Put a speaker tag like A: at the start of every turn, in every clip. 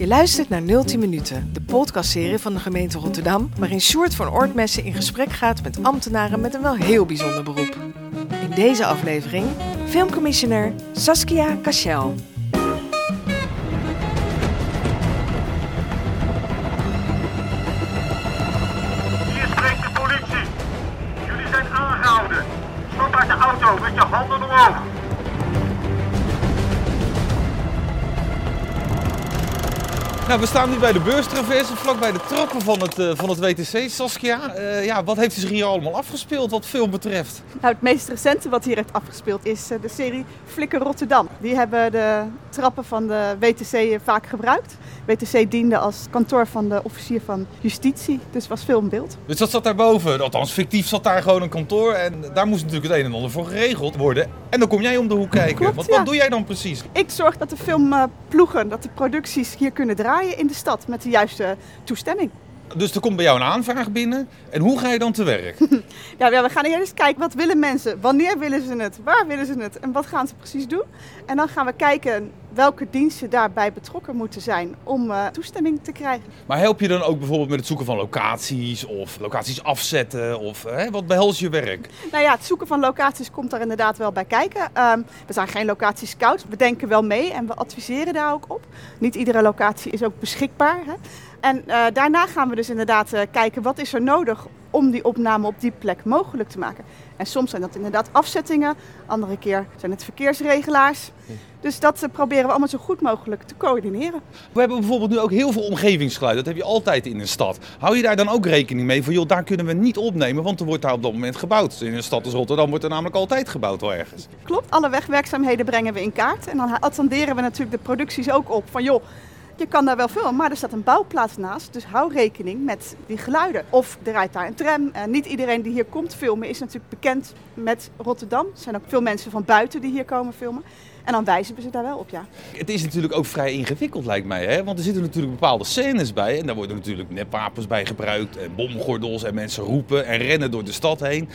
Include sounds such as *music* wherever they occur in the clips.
A: Je luistert naar 010 Minuten, de podcastserie van de gemeente Rotterdam, waarin Sjoerd van Oortmessen in gesprek gaat met ambtenaren met een wel heel bijzonder beroep. In deze aflevering filmcommissioner Saskia Cachel.
B: Nou, we staan nu bij de beurstraverse, vlak bij de trappen van het, eh, van het WTC. Saskia, eh, ja, wat heeft zich hier allemaal afgespeeld wat film betreft?
C: Nou, het meest recente wat hier heeft afgespeeld is eh, de serie Flikker Rotterdam. Die hebben de trappen van de WTC vaak gebruikt. WTC diende als kantoor van de officier van justitie, dus was veel in beeld.
B: Dus dat zat daarboven, althans fictief zat daar gewoon een kantoor. En daar moest natuurlijk het een en ander voor geregeld worden. En dan kom jij om de hoek kijken.
C: Klopt,
B: wat,
C: ja.
B: wat doe jij dan precies?
C: Ik zorg dat de filmploegen, dat de producties hier kunnen draaien in de stad met de juiste toestemming.
B: Dus er komt bij jou een aanvraag binnen. En hoe ga je dan te werk? *laughs*
C: Ja, we gaan eerst kijken wat willen mensen, wanneer willen ze het, waar willen ze het en wat gaan ze precies doen. En dan gaan we kijken welke diensten daarbij betrokken moeten zijn om eh, toestemming te krijgen.
B: Maar help je dan ook bijvoorbeeld met het zoeken van locaties of locaties afzetten? Of hè, wat behelst je werk?
C: Nou ja, het zoeken van locaties komt daar inderdaad wel bij kijken. Ehm, we zijn geen locatiescouts. We denken wel mee en we adviseren daar ook op. Niet iedere locatie is ook beschikbaar. Hè? En eh, daarna gaan we dus inderdaad eh, kijken wat is er nodig om die opname op die plek mogelijk te maken. En soms zijn dat inderdaad afzettingen, andere keer zijn het verkeersregelaars. Dus dat eh, proberen we allemaal zo goed mogelijk te coördineren.
B: We hebben bijvoorbeeld nu ook heel veel omgevingsgeluid. Dat heb je altijd in een stad. Hou je daar dan ook rekening mee van, joh, daar kunnen we niet opnemen, want er wordt daar op dat moment gebouwd. In een stad als Rotterdam wordt er namelijk altijd gebouwd wel ergens.
C: Klopt, alle wegwerkzaamheden brengen we in kaart. En dan attenderen we natuurlijk de producties ook op van joh, je kan daar wel filmen, maar er staat een bouwplaats naast. Dus hou rekening met die geluiden. Of er rijdt daar een tram. Eh, niet iedereen die hier komt filmen is natuurlijk bekend met Rotterdam. Er zijn ook veel mensen van buiten die hier komen filmen. En dan wijzen we ze daar wel op, ja.
B: Het is natuurlijk ook vrij ingewikkeld, lijkt mij. Hè? Want er zitten natuurlijk bepaalde scènes bij. En daar worden natuurlijk nepwapens bij gebruikt. En bomgordels. En mensen roepen en rennen door de stad heen.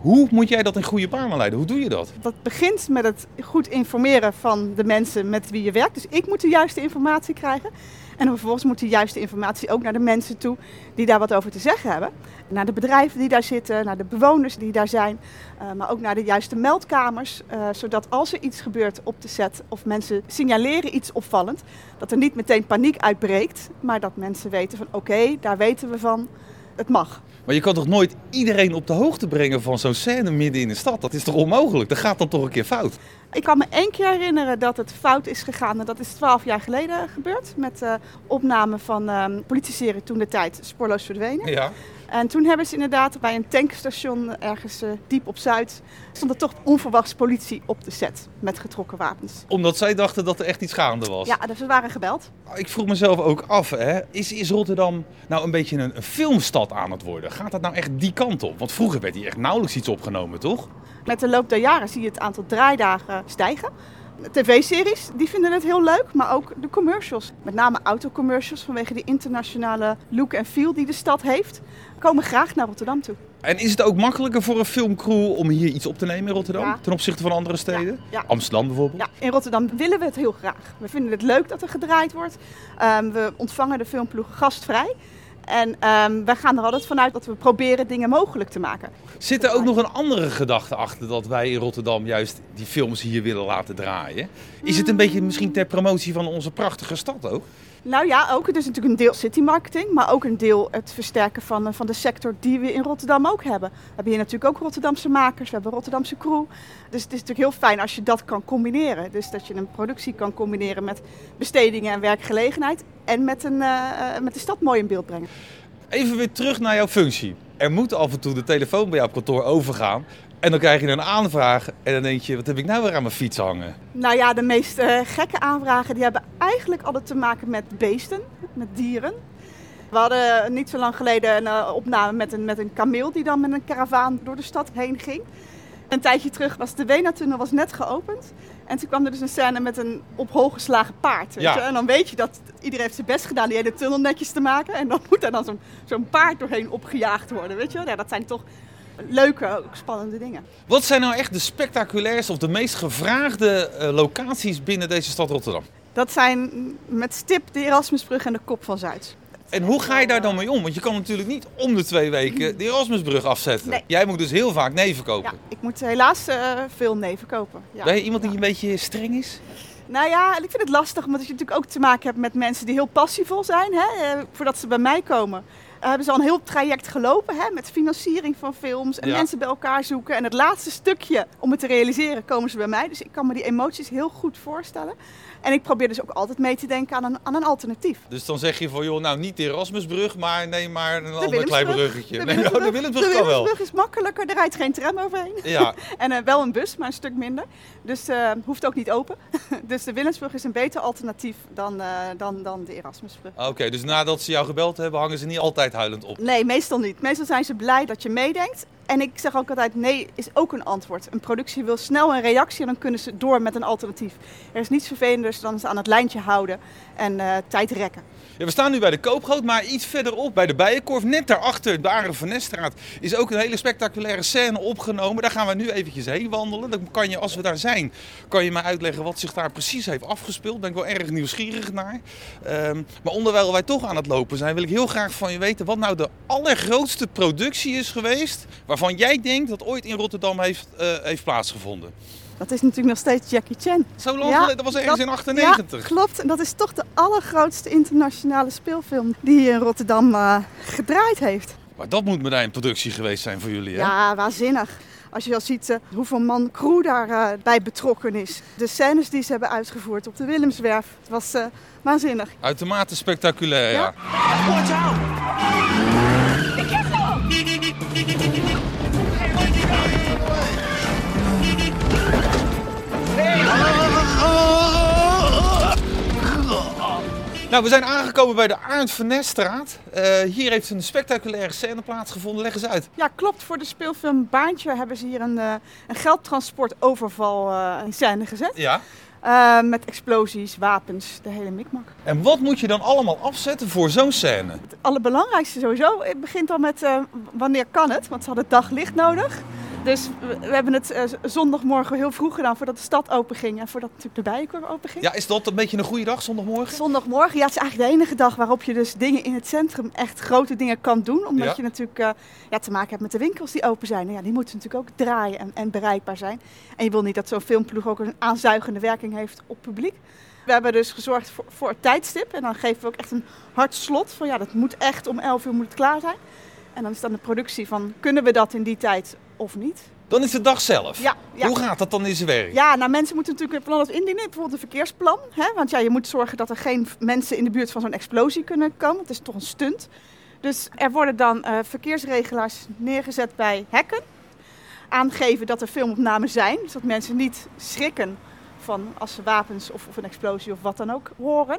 B: Hoe moet jij dat in goede banen leiden? Hoe doe je dat?
C: Dat begint met het goed informeren van de mensen met wie je werkt. Dus ik moet de juiste informatie krijgen. En vervolgens moet die juiste informatie ook naar de mensen toe die daar wat over te zeggen hebben. Naar de bedrijven die daar zitten, naar de bewoners die daar zijn. eh, maar ook naar de juiste meldkamers. eh, zodat als er iets gebeurt op de set of mensen signaleren iets opvallend, dat er niet meteen paniek uitbreekt. Maar dat mensen weten van oké, daar weten we van, het mag.
B: Maar je kan toch nooit iedereen op de hoogte brengen van zo'n scène midden in de stad? Dat is toch onmogelijk? Dat gaat dan toch een keer fout?
C: Ik kan me één keer herinneren dat het fout is gegaan. En dat is twaalf jaar geleden gebeurd. Met eh opname van ehm politieserie toen de tijd Spoorloos Verdwenen.
B: Ja.
C: En toen hebben ze inderdaad bij een tankstation ergens eh, diep op Zuid... stond er toch onverwachts politie op de set met getrokken wapens.
B: Omdat zij dachten dat er echt iets gaande was.
C: Ja, dus we waren gebeld.
B: Ik vroeg mezelf ook af, hè, is, is Rotterdam nou een beetje een, een filmstad aan het worden? Gaat dat nou echt die kant op? Want vroeger werd hier echt nauwelijks iets opgenomen, toch?
C: Met de loop der jaren zie je het aantal draaidagen stijgen. TV-series die vinden het heel leuk, maar ook de commercials. Met name autocommercials vanwege de internationale look en feel die de stad heeft. Komen graag naar Rotterdam toe.
B: En is het ook makkelijker voor een filmcrew om hier iets op te nemen in Rotterdam?
C: Ja.
B: Ten opzichte van andere steden?
C: Ja, ja.
B: Amsterdam bijvoorbeeld?
C: Ja, in Rotterdam willen we het heel graag. We vinden het leuk dat er gedraaid wordt. Ehm, we ontvangen de filmploeg gastvrij. En ehm, wij gaan er altijd vanuit dat we proberen dingen mogelijk te maken.
B: Zit er ook nog een andere gedachte achter dat wij in Rotterdam juist die films hier willen laten draaien? Is het een beetje misschien ter promotie van onze prachtige stad ook?
C: Nou ja, ook. Het is natuurlijk een deel city marketing, maar ook een deel het versterken van, eh, van de sector die we in Rotterdam ook hebben. We hebben hier natuurlijk ook Rotterdamse makers, we hebben Rotterdamse crew. Dus het is natuurlijk heel fijn als je dat kan combineren. Dus dat je een productie kan combineren met bestedingen en werkgelegenheid en met, een, eh, eh, met de stad mooi in beeld brengen.
B: Even weer terug naar jouw functie. Er moet af en toe de telefoon bij jouw kantoor overgaan. En dan krijg je een aanvraag en dan denk je, wat heb ik nou weer aan mijn fiets hangen?
C: Nou ja, de meest eh, gekke aanvragen die hebben eigenlijk altijd te maken met beesten, met dieren. We hadden niet zo lang geleden een eh, opname met een, met een kameel die dan met een karavaan door de stad heen ging. Een tijdje terug was de Wena-tunnel was net geopend. En toen kwam er dus een scène met een op hol geslagen paard. Weet
B: Ja.
C: je? En dan weet je dat iedereen heeft zijn best gedaan die hele tunnel netjes te maken. En dan *laughs* moet er dan zo'n zo'n paard doorheen opgejaagd worden. Weet je? wel? Ja, dat zijn toch leuke, ook spannende dingen.
B: Wat zijn nou echt de spectaculairste of de meest gevraagde eh, locaties binnen deze stad Rotterdam?
C: Dat zijn met stip de Erasmusbrug en de Kop van Zuid.
B: En hoe ga je daar dan mee om? Want je kan natuurlijk niet om de twee weken de Erasmusbrug afzetten.
C: Nee.
B: Jij moet dus heel vaak neven kopen.
C: Ja, ik moet helaas eh, veel neven kopen. Ja.
B: Ben je iemand die een beetje streng is?
C: Nou ja, ik vind het lastig omdat je natuurlijk ook te maken hebt met mensen die heel passievol zijn. Hè? eh, voordat ze bij mij komen, hebben ze al een heel traject gelopen hè? met financiering van films en
B: Ja.
C: mensen bij elkaar zoeken. En het laatste stukje om het te realiseren komen ze bij mij. Dus ik kan me die emoties heel goed voorstellen. En ik probeer dus ook altijd mee te denken aan een, aan een alternatief.
B: Dus dan zeg je van, joh, nou niet de Erasmusbrug, maar neem maar een ander klein bruggetje.
C: De
B: Nee, de Willemsbrug
C: de
B: kan wel.
C: Willemsbrug is makkelijker, er rijdt geen tram overheen.
B: Ja, *laughs*
C: En eh, wel een bus, maar een stuk minder. Dus eh hoeft ook niet open. *laughs* dus de Willemsbrug is een beter alternatief dan, eh, dan, dan de Erasmusbrug.
B: oké. dus nadat ze jou gebeld hebben, hangen ze niet altijd huilend op.
C: Nee, meestal niet. Meestal zijn ze blij dat je meedenkt. En ik zeg ook altijd, nee is ook een antwoord. Een productie wil snel een reactie en dan kunnen ze door met een alternatief. Er is niets vervelenders dan ze aan het lijntje houden en eh, tijd rekken.
B: Ja, we staan nu bij de Koopgoot, maar iets verderop bij de Bijenkorf, net daarachter, de Arend van is ook een hele spectaculaire scène opgenomen. Daar gaan we nu eventjes heen wandelen. Dan kan je, als we daar zijn, kan je mij uitleggen wat zich daar precies heeft afgespeeld. Daar ben ik wel erg nieuwsgierig naar. Ehm, maar onderwijl wij toch aan het lopen zijn, wil ik heel graag van je weten wat nou de allergrootste productie is geweest waarvan jij denkt dat ooit in Rotterdam heeft, eh, heeft plaatsgevonden.
C: Dat is natuurlijk nog steeds Jackie Chan.
B: Zo lang
C: Ja,
B: geleden, dat was ergens
C: dat-
B: in 98.
C: Ja, klopt. En dat is toch de allergrootste internationale speelfilm die hier in Rotterdam eh, gedraaid heeft.
B: Maar dat moet meteen een productie geweest zijn voor jullie, hè?
C: Ja, waanzinnig. Als je al ziet eh, hoeveel man crew daarbij bij betrokken is. De scènes die ze hebben uitgevoerd op de Willemswerf. Het was eh, waanzinnig.
B: Uitermate spectaculair, ja.
C: Ja.
B: Nou, we zijn aangekomen bij de Arend van Neststraat. Eh, hier heeft een spectaculaire scène plaatsgevonden. Leg eens uit.
C: Ja, klopt. Voor de speelfilm Baantje hebben ze hier een, eh, een geldtransportoverval eh in scène gezet.
B: Ja.
C: Met explosies, wapens, de hele mikmak.
B: En wat moet je dan allemaal afzetten voor zo'n scène?
C: Het allerbelangrijkste sowieso, het begint al met wanneer kan het, want ze hadden daglicht nodig. Dus we, we hebben het eh, zondagmorgen heel vroeg gedaan voordat de stad open ging en voordat natuurlijk de bijenkorf open ging.
B: Ja, is dat een beetje een goede dag, zondagmorgen?
C: Zondagmorgen, ja, het is eigenlijk de enige dag waarop je dus dingen in het centrum echt grote dingen kan doen. Omdat
B: Ja.
C: je natuurlijk eh, ja, te maken hebt met de winkels die open zijn. En ja, die moeten natuurlijk ook draaien en, en bereikbaar zijn. En je wil niet dat zo'n filmploeg ook een aanzuigende werking heeft op publiek. We hebben dus gezorgd voor, voor het tijdstip. En dan geven we ook echt een hard slot van ja, dat moet echt om 11 uur moet het klaar zijn. En dan is dan de productie van kunnen we dat in die tijd of niet.
B: Dan is de dag zelf.
C: Ja, ja.
B: Hoe gaat dat dan in zijn werk?
C: Ja, nou mensen moeten natuurlijk van alles indienen. Bijvoorbeeld een verkeersplan. Hè? Want ja, je moet zorgen dat er geen mensen in de buurt van zo'n explosie kunnen komen. Het is toch een stunt. Dus er worden dan eh, verkeersregelaars neergezet bij hekken. Aangeven dat er filmopnames zijn. Dus dat mensen niet schrikken van als ze wapens of, of een explosie of wat dan ook horen.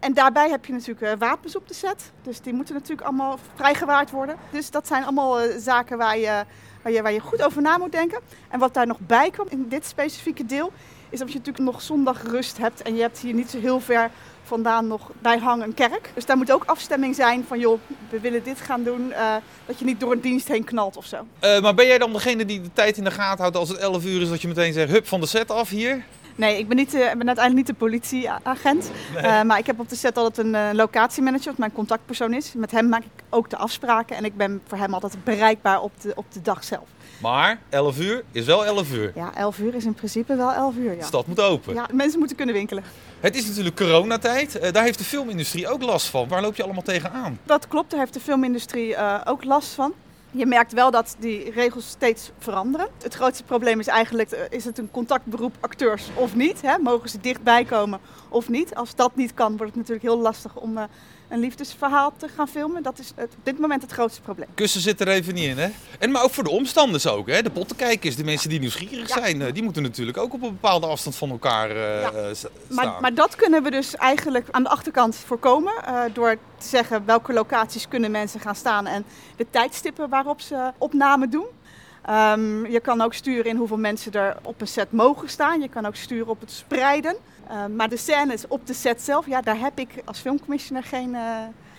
C: En daarbij heb je natuurlijk eh, wapens op de set. Dus die moeten natuurlijk allemaal vrijgewaard worden. Dus dat zijn allemaal eh, zaken waar je, waar, je, waar je goed over na moet denken. En wat daar nog bij komt in dit specifieke deel, is dat je natuurlijk nog zondag rust hebt. En je hebt hier niet zo heel ver vandaan nog bij hang een kerk. Dus daar moet ook afstemming zijn van, joh, we willen dit gaan doen. eh, dat je niet door een dienst heen knalt of zo.
B: Maar ben jij dan degene die de tijd in de gaten houdt als het 11 uur is, dat je meteen zegt, hup, van de set af hier?
C: Nee, ik ben, niet, eh, ik ben uiteindelijk niet de politieagent. Eh, maar ik heb op de set altijd een eh, locatiemanager, wat mijn contactpersoon is. Met hem maak ik ook de afspraken. En ik ben voor hem altijd bereikbaar op de, op de dag zelf.
B: Maar 11 uur is wel 11 uur.
C: Ja, 11 uur is in principe wel 11 uur,
B: De
C: ja.
B: stad moet open.
C: Ja, mensen moeten kunnen winkelen.
B: Het is natuurlijk coronatijd. Daar heeft de filmindustrie ook last van. Waar loop je allemaal tegenaan?
C: Dat klopt, daar heeft de filmindustrie ook last van. Je merkt wel dat die regels steeds veranderen. Het grootste probleem is eigenlijk, eh, is het een contactberoep acteurs of niet? Hè? Mogen ze dichtbij komen of niet? Als dat niet kan, wordt het natuurlijk heel lastig om eh, een liefdesverhaal te gaan filmen. Dat is het, op dit moment het grootste probleem.
B: Kussen zit er even niet in, hè? En maar ook voor de omstanders ook, hè? De pottenkijkers, de mensen die nieuwsgierig
C: Ja.
B: zijn, eh, die moeten natuurlijk ook op een bepaalde afstand van elkaar eh,
C: Ja.
B: eh, s-
C: Maar,
B: staan.
C: maar dat kunnen we dus eigenlijk aan de achterkant voorkomen. door te zeggen welke locaties kunnen mensen gaan staan en de tijdstippen waarop ze opname doen. Ehm, je kan ook sturen in hoeveel mensen er op een set mogen staan. Je kan ook sturen op het spreiden. Ehm, maar de scènes op de set zelf, ja, daar heb ik als filmcommissioner geen, eh,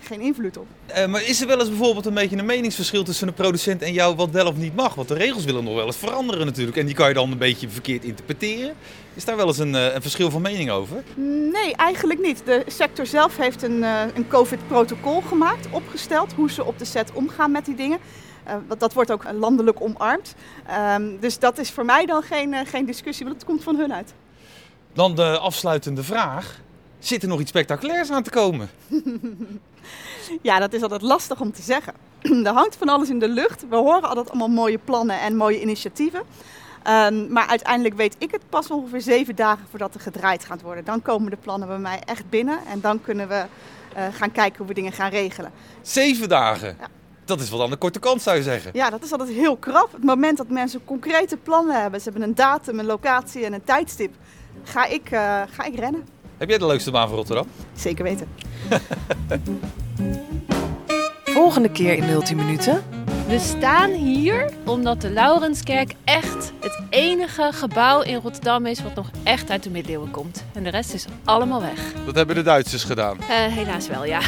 C: geen invloed op.
B: Eh, maar is er wel eens bijvoorbeeld een beetje een meningsverschil tussen een producent en jou wat wel of niet mag? Want de regels willen nog wel eens veranderen natuurlijk. En die kan je dan een beetje verkeerd interpreteren. Is daar wel eens een, eh, een verschil van mening over?
C: Nee, eigenlijk niet. De sector zelf heeft een, een COVID-protocol gemaakt, opgesteld, hoe ze op de set omgaan met die dingen. Uh, dat wordt ook landelijk omarmd. Ehm, dus dat is voor mij dan geen, geen discussie, want het komt van hun uit.
B: Dan de afsluitende vraag. Zit er nog iets spectaculairs aan te komen? *laughs*
C: ja, dat is altijd lastig om te zeggen. *clears throat* er hangt van alles in de lucht. We horen altijd allemaal mooie plannen en mooie initiatieven. Um, maar uiteindelijk weet ik het pas ongeveer zeven dagen voordat er gedraaid gaat worden. Dan komen de plannen bij mij echt binnen en dan kunnen we uh, gaan kijken hoe we dingen gaan regelen.
B: Zeven dagen? Ja. Dat is wel aan de korte kant, zou je zeggen.
C: Ja, dat is altijd heel krap. Het moment dat mensen concrete plannen hebben, ze hebben een datum, een locatie en een tijdstip, ga ik, uh, ga ik rennen.
B: Heb jij de leukste baan van Rotterdam?
C: Zeker weten. *laughs*
A: Volgende keer in 010 minuten.
D: We staan hier omdat de Laurenskerk echt het enige gebouw in Rotterdam is wat nog echt uit de middeleeuwen komt. En de rest is allemaal weg.
B: Dat hebben de Duitsers gedaan.
D: Uh, helaas wel, ja.